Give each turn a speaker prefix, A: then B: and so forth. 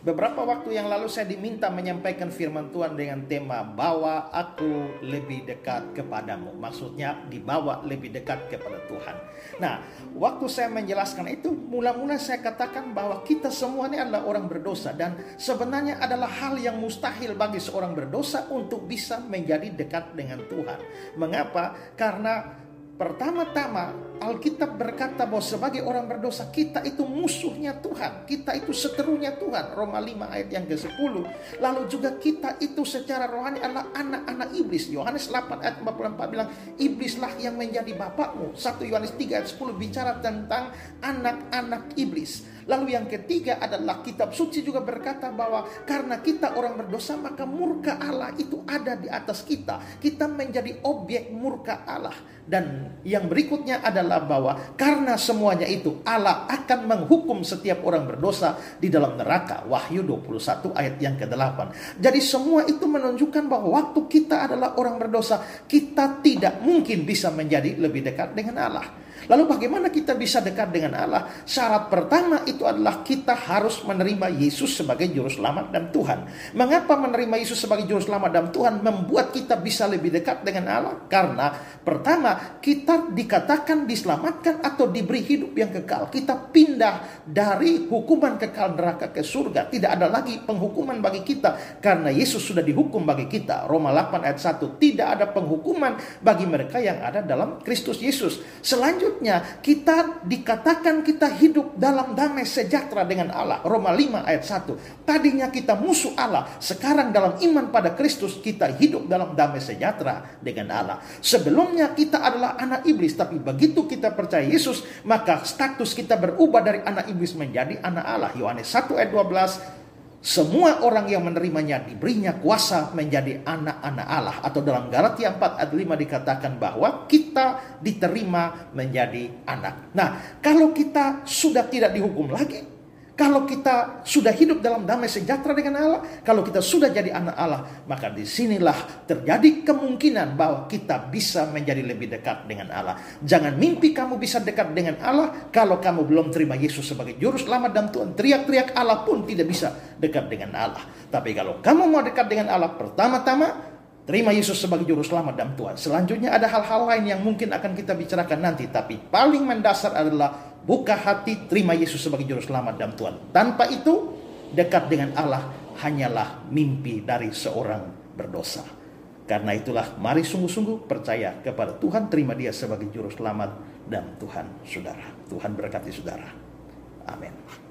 A: Beberapa waktu yang lalu saya diminta menyampaikan firman Tuhan dengan tema bawa aku lebih dekat kepadamu. Maksudnya dibawa lebih dekat kepada Tuhan. Nah, waktu saya menjelaskan itu, mula-mula saya katakan bahwa kita semua ini adalah orang berdosa dan sebenarnya adalah hal yang mustahil bagi seorang berdosa untuk bisa menjadi dekat dengan Tuhan. Mengapa? Karena pertama-tama Alkitab berkata bahwa sebagai orang berdosa kita itu musuhnya Tuhan. Kita itu seterunya Tuhan. Roma 5 ayat yang ke-10. Lalu juga kita itu secara rohani adalah anak-anak iblis. Yohanes 8 ayat 44 bilang iblislah yang menjadi bapakmu. 1 Yohanes 3 ayat 10 bicara tentang anak-anak iblis. Lalu yang ketiga adalah kitab suci juga berkata bahwa karena kita orang berdosa maka murka Allah itu ada di atas kita. Kita menjadi objek murka Allah. Dan yang berikutnya adalah adalah bahwa karena semuanya itu Allah akan menghukum setiap orang berdosa di dalam neraka. Wahyu 21 ayat yang ke-8. Jadi semua itu menunjukkan bahwa waktu kita adalah orang berdosa, kita tidak mungkin bisa menjadi lebih dekat dengan Allah. Lalu bagaimana kita bisa dekat dengan Allah? Syarat pertama itu adalah kita harus menerima Yesus sebagai juru selamat dan Tuhan. Mengapa menerima Yesus sebagai juru selamat dan Tuhan membuat kita bisa lebih dekat dengan Allah? Karena pertama, kita dikatakan diselamatkan atau diberi hidup yang kekal. Kita pindah dari hukuman kekal neraka ke surga. Tidak ada lagi penghukuman bagi kita karena Yesus sudah dihukum bagi kita. Roma 8 ayat 1. Tidak ada penghukuman bagi mereka yang ada dalam Kristus Yesus. Selanjutnya Selanjutnya kita dikatakan kita hidup dalam damai sejahtera dengan Allah. Roma 5 ayat 1. Tadinya kita musuh Allah. Sekarang dalam iman pada Kristus kita hidup dalam damai sejahtera dengan Allah. Sebelumnya kita adalah anak iblis. Tapi begitu kita percaya Yesus. Maka status kita berubah dari anak iblis menjadi anak Allah. Yohanes 1 ayat 12 semua orang yang menerimanya diberinya kuasa menjadi anak-anak Allah. Atau dalam Galatia 4 ayat 5 dikatakan bahwa kita diterima menjadi anak. Nah, kalau kita sudah tidak dihukum lagi, kalau kita sudah hidup dalam damai sejahtera dengan Allah, kalau kita sudah jadi anak Allah, maka di sinilah terjadi kemungkinan bahwa kita bisa menjadi lebih dekat dengan Allah. Jangan mimpi kamu bisa dekat dengan Allah kalau kamu belum terima Yesus sebagai juru selamat dan Tuhan. Teriak-teriak Allah pun tidak bisa dekat dengan Allah. Tapi kalau kamu mau dekat dengan Allah, pertama-tama Terima Yesus sebagai juru selamat dan Tuhan. Selanjutnya ada hal-hal lain yang mungkin akan kita bicarakan nanti. Tapi paling mendasar adalah buka hati, terima Yesus sebagai juru selamat dan Tuhan. Tanpa itu, dekat dengan Allah hanyalah mimpi dari seorang berdosa. Karena itulah mari sungguh-sungguh percaya kepada Tuhan, terima dia sebagai juru selamat dan Tuhan saudara. Tuhan berkati saudara. Amin.